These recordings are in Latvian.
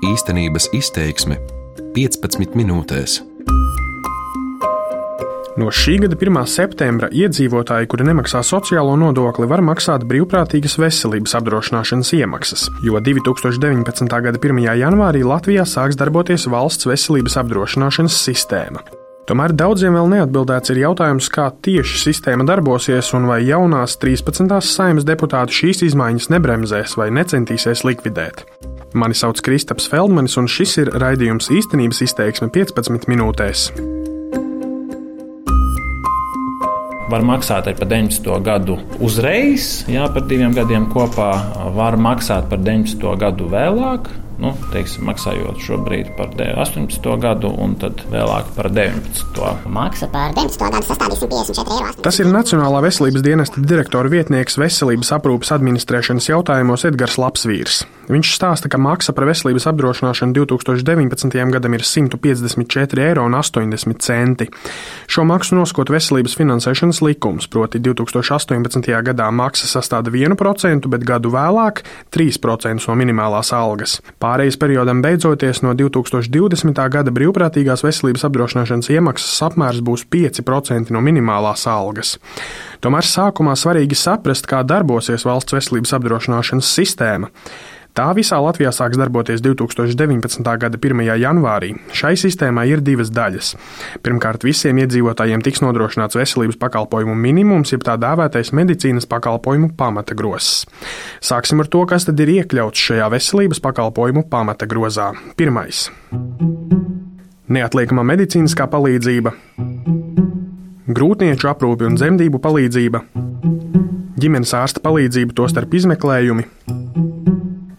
Īstenības izteiksme 15 minūtēs. No šī gada 1. septembra iedzīvotāji, kuri nemaksā sociālo nodokli, var maksāt brīvprātīgas veselības apdrošināšanas iemaksas, jo 2019. gada 1. janvārī Latvijā sāks darboties valsts veselības apdrošināšanas sistēma. Tomēr daudziem vēl neatbildēts ir jautājums, kā tieši sistēma darbosies un vai jaunās 13. saimas deputāti šīs izmaiņas nebremzēs vai necentīsies likvidēt. Mani sauc Kristaps Feldmanis, un šis ir raidījums īstenības izteiksme 15 minūtēs. Var maksāt par 19. gadu uzreiz, jā, par diviem gadiem kopā. Var maksāt par 19. gadu vēlāk, nu, teiksim, maksājot šobrīd par 18. gadu un tad vēlāk par 19. Maksa par 19. gadu sastādīs 154 eiro. Tas ir Nacionālā veselības dienesta direktora vietnieks veselības aprūpas administrēšanas jautājumos Edgars Lapsvīrs. Viņš stāsta, ka maksa par veselības apdrošināšanu 2019. gadam ir 154,80 eiro. Šo maksu noskot veselības finansēšanas likums, proti 2018. gadā maksa sastāda 1%, bet gadu vēlāk 3% no minimālās algas. Pārējais periodam beidzoties no 2020. gada brīvprātīgās veselības apdrošināšanas iemaksas apmērs būs 5% no minimālās algas. Tomēr sākumā svarīgi saprast, kā darbosies valsts veselības apdrošināšanas sistēma. Tā visā Latvijā sāks darboties 2019. gada 1. janvārī. Šai sistēmai ir divas daļas. Pirmkārt, visiem iedzīvotājiem tiks nodrošināts veselības pakalpojumu minimums, jeb tā dēvētais medicīnas pakalpojumu pamata grozs. Sāksim ar to, kas tad ir iekļauts šajā veselības pakalpojumu pamata grozā. Pirmais - neatliekamā medicīniskā palīdzība, grūtnieču aprūpi un dzemdību palīdzība, ģimenes ārsta palīdzība, tostarp izmeklējumi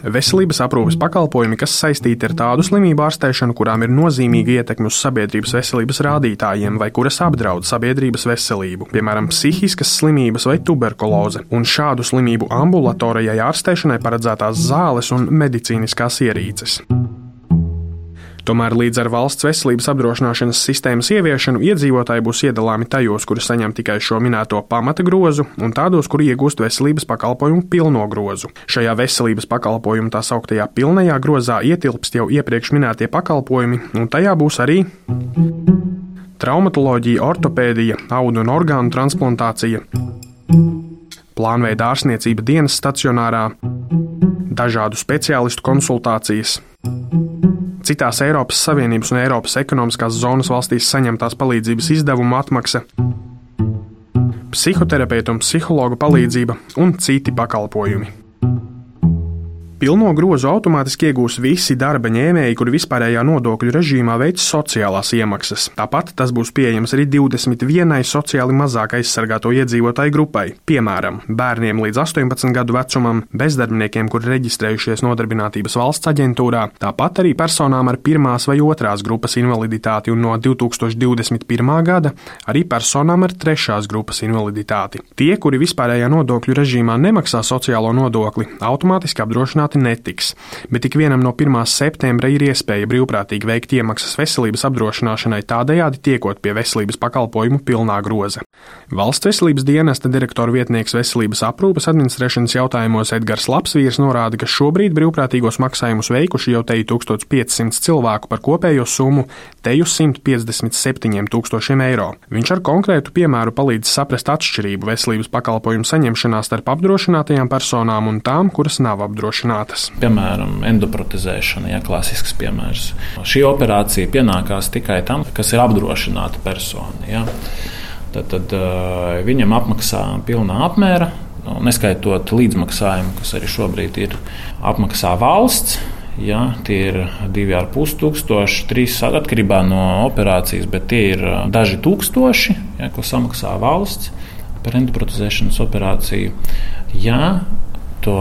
Veselības aprūpes pakalpojumi, kas saistīti ar tādu slimību ārstēšanu, kurām ir nozīmīga ietekme uz sabiedrības veselības rādītājiem vai kuras apdraud sabiedrības veselību, piemēram, psihiskas slimības vai tuberkuloze, un šādu slimību ambulatorajai ārstēšanai paredzētās zāles un medicīniskās ierīces. Tomēr līdz ar valsts veselības apdrošināšanas sistēmas ieviešanu iedzīvotāji būs iedalāmi tajos, kuri saņem tikai šo minēto pamata grozu, un tādos, kuri iegūst veselības pakalpojumu pilno grozu. Šajā veselības pakalpojumu tā sauktajā pilnajā grozā ietilpst jau iepriekš minētie pakalpojumi, un tajā būs arī traumatoloģija, ortopēdija, audu un orgānu transplantācija, plānveida ārstniecība dienas stacionārā, dažādu speciālistu konsultācijas citās Eiropas Savienības un Eiropas ekonomiskās zonas valstīs saņemtās palīdzības izdevumu atmaksa, psihoterapeitu un psihologu palīdzība un citi pakalpojumi. Pilno grozu automātiski iegūs visi darba ņēmēji, kuri vispārējā nodokļu režīmā veic sociālās iemaksas. Tāpat tas būs pieejams arī 21 sociāli mazāk aizsargāto iedzīvotāju grupai, piemēram, bērniem līdz 18 gadu vecumam, bezdarbniekiem, kuri reģistrējušies Nodarbinātības valsts aģentūrā, tāpat arī personām ar pirmās vai otrās grupas invaliditāti un no 2021. gada arī personām ar trešās grupas invaliditāti. Tie, kuri vispārējā nodokļu režīmā nemaksā sociālo nodokli, automātiski apdrošināti apdrošināti netiks, bet ik vienam no 1. septembra ir iespēja brīvprātīgi veikt iemaksas veselības apdrošināšanai, tādējādi tiekot pie veselības pakalpojumu pilnā groza. Valsts veselības dienesta direktora vietnieks veselības aprūpes administrēšanas jautājumos Edgars Lapsvīrs norāda, ka šobrīd brīvprātīgos maksājumus veikuši jau teju 1500 cilvēku par kopējo summu teju 157 tūkstošiem eiro. Viņš ar konkrētu piemēru palīdz saprast atšķirību veselības pakalpojumu saņemšanā starp apdrošinātajām personām un tām, kuras nav apdrošinātas apdrošinātas. Piemēram, endoprotezēšana, ja klasisks piemērs. Šī operācija pienākās tikai tam, kas ir apdrošināta persona. Ja. Tad, tad viņam apmaksā pilnā apmēra, nu, neskaitot līdzmaksājumu, kas arī šobrīd ir apmaksā valsts. Ja, tie ir 2,5 tūkstoši, 3 atkarībā no operācijas, bet tie ir daži tūkstoši, ja, ko samaksā valsts par endoprotezēšanas operāciju. Ja to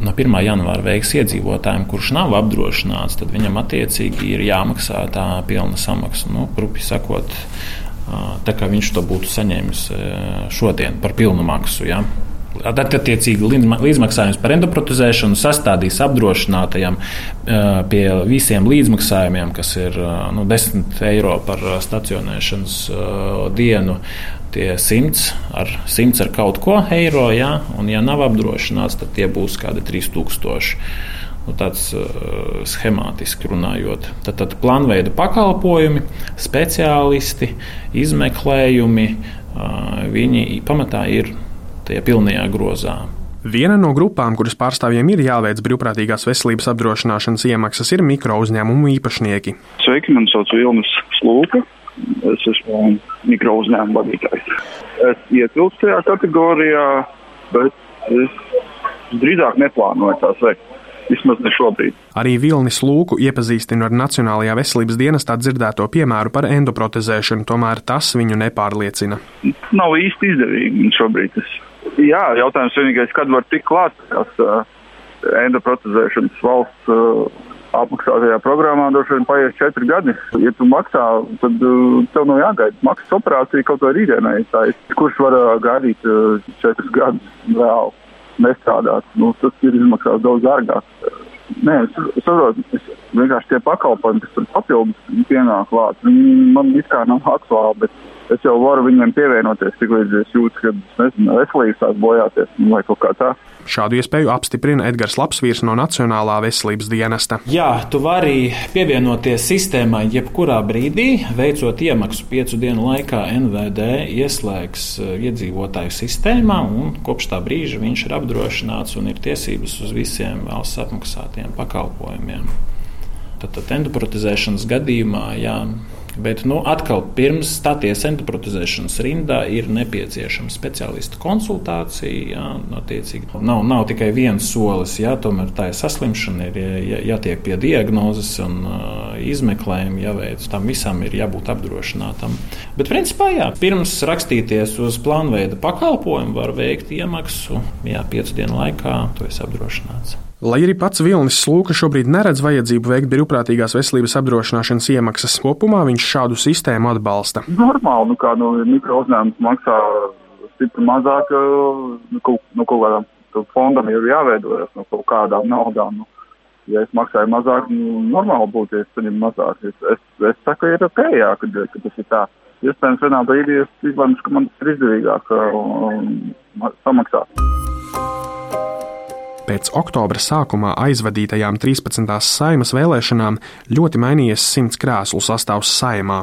no 1. janvāra veiks iedzīvotājiem, kurš nav apdrošināts, tad viņam attiecīgi ir jāmaksā tā pilna samaksa. Nu, Grupi sakot, tā kā viņš to būtu saņēmis šodien par pilnu maksu. Ja. Attiecīgi līdzmaksājums par endoprotezēšanu sastādīs apdrošinātajam pie visiem līdzmaksājumiem, kas ir nu, 10 eiro par stacionēšanas dienu tie 100 ar, 100 ar kaut ko eiro, ja, un ja nav apdrošināts, tad tie būs kādi 3000. nu, tāds uh, schemātiski runājot. Tad, tad plānveida pakalpojumi, speciālisti, izmeklējumi, uh, viņi pamatā ir tajā pilnajā grozā. Viena no grupām, kuras pārstāvjiem ir jāveic brīvprātīgās veselības apdrošināšanas iemaksas, ir mikro uzņēmumu īpašnieki. Sveiki, man sauc Vilnis Slūka. Es esmu mikro uzņēmumu vadītājs. Es ietilpstu tajā kategorijā, bet es drīzāk neplānoju tās veikt. Vismaz ne šobrīd. Arī Vilnis Lūku iepazīstina ar Nacionālajā veselības dienestā dzirdēto piemēru par endoprotezēšanu, tomēr tas viņu nepārliecina. Nav īsti izdevīgi šobrīd. Jā, jautājums vienīgais, kad var tikt klāt tās uh, endoprotezēšanas valsts uh, apmaksātajā programmā, droši vien paies četri gadi. Ja tu maksā, tad uh, tev nav jāgaida maksas operācija kaut vai rītdienai. Kurš var uh, gaidīt uh, četrus gadus vēl nestrādāt? Nu, tas ir izmaksās daudz dārgāk. Nē, es, saprotu, vienkārši tie pakalpojumi, kas tur papildus pienāk klāt, viņi man it kā nav aktuāli, bet es jau varu viņiem pievienoties, tik līdz es jūtu, ka nezinu, veselības tās bojāties nu, vai kaut kā tā. Šādu iespēju apstiprina Edgars Lapsvīrs no Nacionālā veselības dienesta. Jā, tu vari pievienoties sistēmai jebkurā brīdī, veicot iemaksu piecu dienu laikā. NVD ieslēgs eh, iedzīvotāju sistēmā, un kopš tā brīža viņš ir apdrošināts un ir tiesības uz visiem valsts apmaksātiem pakalpojumiem. Tad, tad endoprotezēšanas gadījumā, jā, Bet nu, atkal, pirms stāties endoprotezēšanas rindā, ir nepieciešama speciālista konsultācija. Jā, attiecīgi. nav, nav tikai viens solis, jā, tomēr tā ir saslimšana, ir jā, jātiek pie diagnozes un uh, izmeklējuma jāveic. Tam visam ir jābūt apdrošinātam. Bet, principā, jā, pirms rakstīties uz plānveida pakalpojumu, var veikt iemaksu. Jā, piecu dienu laikā to es apdrošināts. Lai arī pats Vilnis Slūka šobrīd neredz vajadzību veikt brīvprātīgās veselības apdrošināšanas iemaksas, kopumā viņš šādu sistēmu atbalsta. Normāli, nu kā nu, mikro uzņēmums maksā stipri mazāk, nu, kaut, nu, kaut kādam fondam ir jāveidojas no kaut kādām naudām. Nu, ja es maksāju mazāk, nu, normāli būtu, ja es saņemu mazāk. Es, es, es saku, ir ok, jā, kad, kad tas ir tā. Iespējams, vienā brīdī es izlemšu, ka man ir izdevīgāk um, samaksāt. Pēc oktobra sākumā aizvadītajām 13. saimas vēlēšanām ļoti mainījies simts krēslu sastāvs saimā.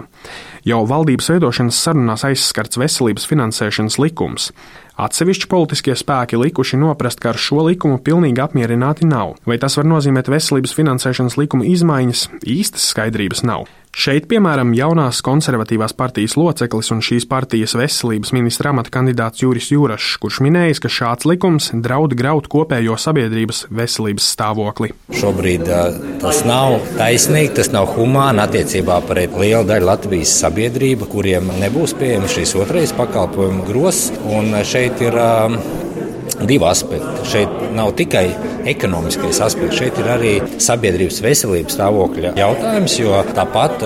Jau valdības veidošanas sarunās aizskarts veselības finansēšanas likums. Atsevišķi politiskie spēki likuši noprast, ka ar šo likumu pilnīgi apmierināti nav. Vai tas var nozīmēt veselības finansēšanas likuma izmaiņas, īstas skaidrības nav. Šeit, piemēram, jaunās konservatīvās partijas loceklis un šīs partijas veselības ministra amata kandidāts Juris Jūrašs, kurš minējis, ka šāds likums draud graut kopējo sabiedrības veselības stāvokli. Šobrīd tas nav taisnīgi, tas nav humāni attiecībā pret lielu daļu Latvijas sabiedrību, kuriem nebūs pieejams šīs otrais pakalpojumu grozs. Šeit ir divi aspekti. Šeit nav tikai ekonomiskais aspekts, šeit ir arī sabiedrības veselības stāvokļa jautājums, jo tāpat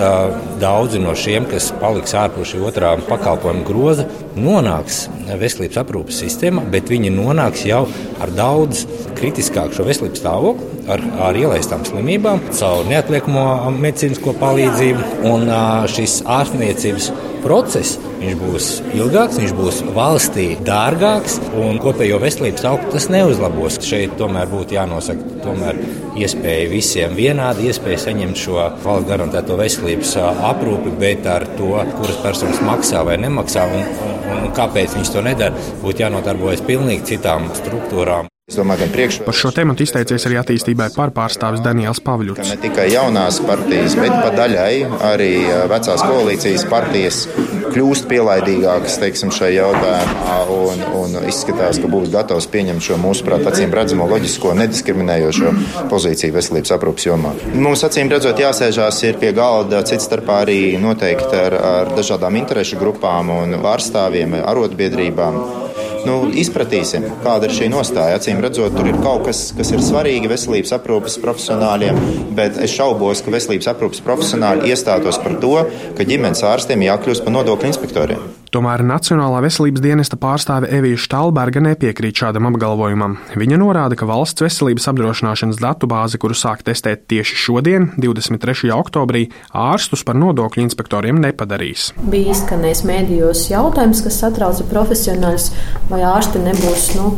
daudzi no šiem, kas paliks ārpus šī otrā pakalpojuma groza, nonāks veselības aprūpes sistēmā, bet viņi nonāks jau ar daudz kritiskāku šo veselības stāvokli, ar, ar ielaistām slimībām, caur neatliekamo medicīnisko palīdzību. Un šis ārstniecības process būs ilgāks, viņš būs valstī dārgāks un kopējo veselības stāvokli tas neuzlabos. Šeit tomēr būtu jānosaka tomēr iespēja visiem vienādi iespēja saņemt šo valsts garantēto veselības aprūpi, bet ar to, kuras personas maksā vai nemaksā un, un, un kāpēc viņš to nedara, būtu jānodarbojas pilnīgi citām struktūrām. Domāju, Par šo tēmu izteicies arī attīstībai par pārstāvis Daniels Pavļuts. Ne tikai jaunās partijas, bet pa daļai arī vecās koalīcijas partijas kļūst pielaidīgākas teiksim, šai jautājumā un, un izskatās, ka būs gatavs pieņemt šo mūsuprāt acīm redzamo loģisko nediskriminējošo pozīciju veselības aprūpas jomā. Mums acīm redzot jāsēžās ir pie galda cits starpā arī noteikti ar, ar dažādām interešu grupām un pārstāvjiem, arotbiedrībām nu, izpratīsim, kāda ir šī nostāja. Acīm redzot, tur ir kaut kas, kas ir svarīgi veselības aprūpes profesionāļiem, bet es šaubos, ka veselības aprūpes profesionāļi iestātos par to, ka ģimenes ārstiem jākļūst par nodokļu inspektoriem. Tomēr Nacionālā veselības dienesta pārstāve Evija Štalberga nepiekrīt šādam apgalvojumam. Viņa norāda, ka valsts veselības apdrošināšanas datubāze, kuru sāk testēt tieši šodien, 23. oktobrī, ārstus par nodokļu inspektoriem nepadarīs. Bija izskanējis mēdījos jautājums, kas satrauca profesionāļus, vai ārsti nebūs nu,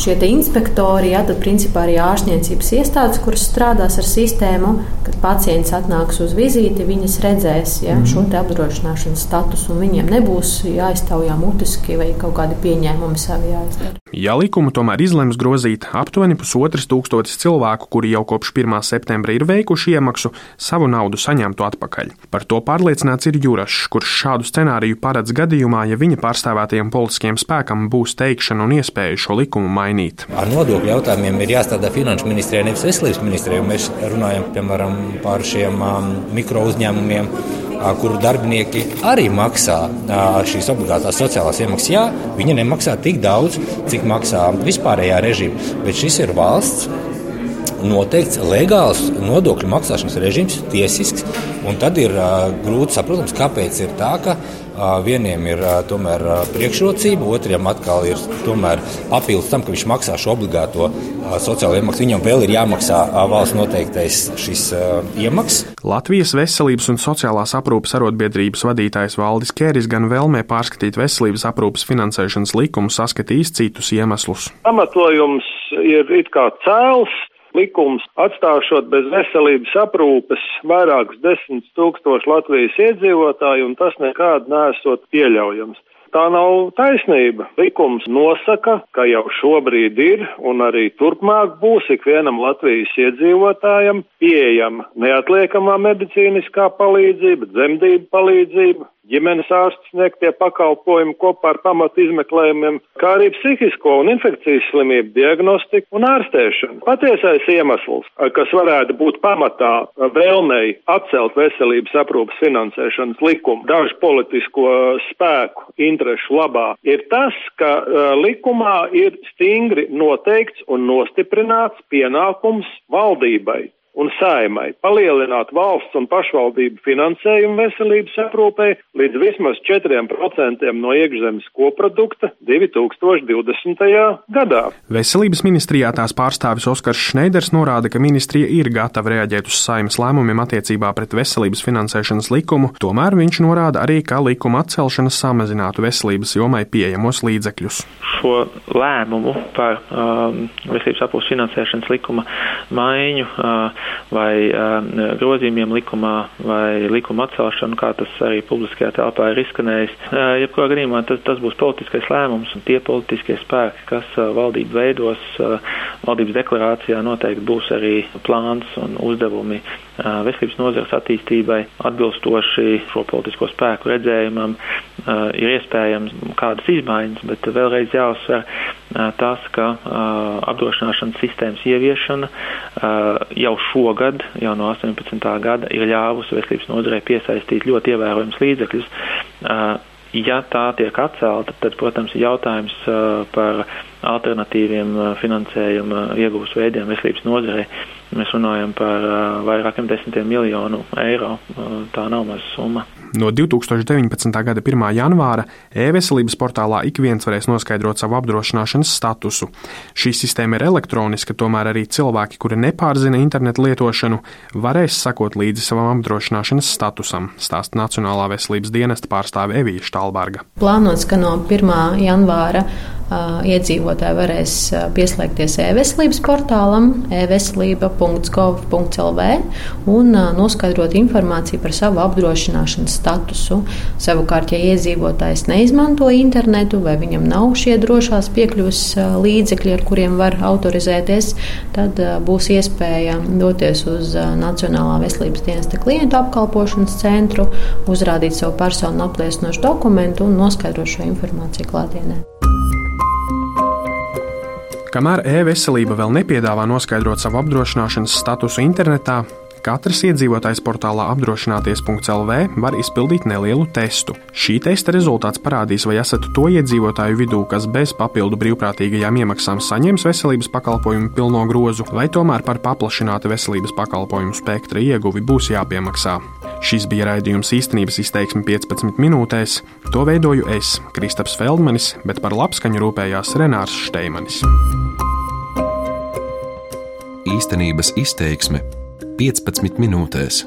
šie inspektori, ja, tad principā arī ārstniecības iestādes, kuras strādās ar sistēmu, kad pacients atnāks uz vizīti, viņas redzēs ja, mm -hmm. šo apdrošināšanas statusu, un viņiem nebūs jāiztaujā mutiski vai kaut kādi pieņēmumi savi jāizdara. Ja likumu tomēr izlems grozīt, aptuveni pusotras tūkstotis cilvēku, kuri jau kopš 1. septembra ir veikuši iemaksu, savu naudu saņemtu atpakaļ. Par to pārliecināts ir Jurašs, kurš šādu scenāriju paredz gadījumā, ja viņa pārstāvētajiem politiskiem spēkam būs teikšana un iespēja šo likumu mainīt. Ar nodokļu jautājumiem ir jāstrādā Finanšu ministrijai, nevis Veselības ministrijai. Mēs runājam piemēram par šiem um, mikro uzņēmumiem kuru darbinieki arī maksā šīs obligātās sociālās iemaksas. Jā, viņi nemaksā tik daudz, cik maksā vispārējā režīma, bet šis ir valsts noteikts legāls nodokļu maksāšanas režīms, tiesisks. Tad ir uh, grūti saprotams, kāpēc ir tā, ka uh, vieniem ir tomēr priekšrocība, otriem atkal ir papildus tam, ka viņš maksā šo obligāto sociālo iemaksu. Viņam vēl ir jāmaksā valsts noteiktais šis iemaksas. Latvijas veselības un sociālās aprūpes arotbiedrības vadītājs Valdis Kēris gan vēlmē pārskatīt veselības aprūpes finansēšanas likumu saskatījis citus iemeslus. Pamatojums ir it kā cēls, likums atstāšot bez veselības aprūpes vairākus desmit tūkstošu Latvijas iedzīvotāju, un tas nekād nesot pieļaujams. Tā nav taisnība. Likums nosaka, ka jau šobrīd ir un arī turpmāk būs ikvienam Latvijas iedzīvotājam pieejama neatliekamā medicīniskā palīdzība, dzemdību palīdzība, ģimenes ārsts sniegtie pakalpojumi kopā ar pamatu izmeklējumiem, kā arī psihisko un infekcijas slimību diagnostiku un ārstēšanu. Patiesais iemesls, kas varētu būt pamatā vēlmei atcelt veselības aprūpas finansēšanas likumu dažu politisko spēku interešu labā, ir tas, ka uh, likumā ir stingri noteikts un nostiprināts pienākums valdībai un saimai palielināt valsts un pašvaldību finansējumu veselības aprūpē līdz vismaz 4% no iekšzemes koprodukta 2020. gadā. Veselības ministrijā tās pārstāvis Oskars Šneiders norāda, ka ministrija ir gatava reaģēt uz saimas lēmumiem attiecībā pret veselības finansēšanas likumu, tomēr viņš norāda arī, ka likuma atcelšana samazinātu veselības jomai pieejamos līdzekļus. Šo lēmumu par um, veselības aprūpas finansēšanas likuma maiņu uh, vai uh, grozījumiem likumā vai likuma atcelšanu, kā tas arī publiskajā telpā ir izskanējis. Uh, jebkurā gadījumā tas, tas būs politiskais lēmums un tie politiskie spēki, kas uh, valdību veidos, valdības deklarācijā noteikti būs arī plāns un uzdevumi veselības nozares attīstībai atbilstoši šo politisko spēku redzējumam. Uh, ir iespējams kādas izmaiņas, bet vēlreiz jāuzsver uh, tas, ka apdrošināšanas sistēmas ieviešana jau šogad, jau no 18. gada, ir ļāvusi veselības nozarei piesaistīt ļoti ievērojams līdzekļus. Ja tā tiek atcelta, tad, protams, ir jautājums par alternatīviem finansējuma iegūst veidiem veselības nozarei. Mēs runājam par vairākiem desmitiem miljonu eiro. Tā nav maza summa. No 2019. gada 1. janvāra e-veselības portālā ik viens varēs noskaidrot savu apdrošināšanas statusu. Šī sistēma ir elektroniska, tomēr arī cilvēki, kuri nepārzina internetu lietošanu, varēs sakot līdzi savam apdrošināšanas statusam, stāsta Nacionālā veselības dienesta pārstāve Evija Štalberga. Plānots, ka no 1. janvāra iedzīvotāji varēs pieslēgties e-veselības portālam e-veselība.gov.lv un noskaidrot informāciju par savu apdrošināšanas statusu. Savukārt, ja iedzīvotājs neizmanto internetu vai viņam nav šie drošās piekļuves līdzekļi, ar kuriem var autorizēties, tad būs iespēja doties uz Nacionālā veselības dienesta klientu apkalpošanas centru, uzrādīt savu personu apliecinošu dokumentu un noskaidrot šo informāciju klātienē. Kamēr e-veselība vēl nepiedāvā noskaidrot savu apdrošināšanas statusu internetā, Katrs iedzīvotājs portālā apdrošināties.lv var izpildīt nelielu testu. Šī testa rezultāts parādīs, vai esat to iedzīvotāju vidū, kas bez papildu brīvprātīgajām iemaksām saņems veselības pakalpojumu pilno grozu, vai tomēr par paplašinātu veselības pakalpojumu spektra ieguvi būs jāpiemaksā. Šis bija raidījums īstenības izteiksme 15 minūtēs. To veidoju es, Kristaps Feldmanis, bet par labskaņu rūpējās Renārs Šteimanis. Īstenības izteiksme 15 minūtēs.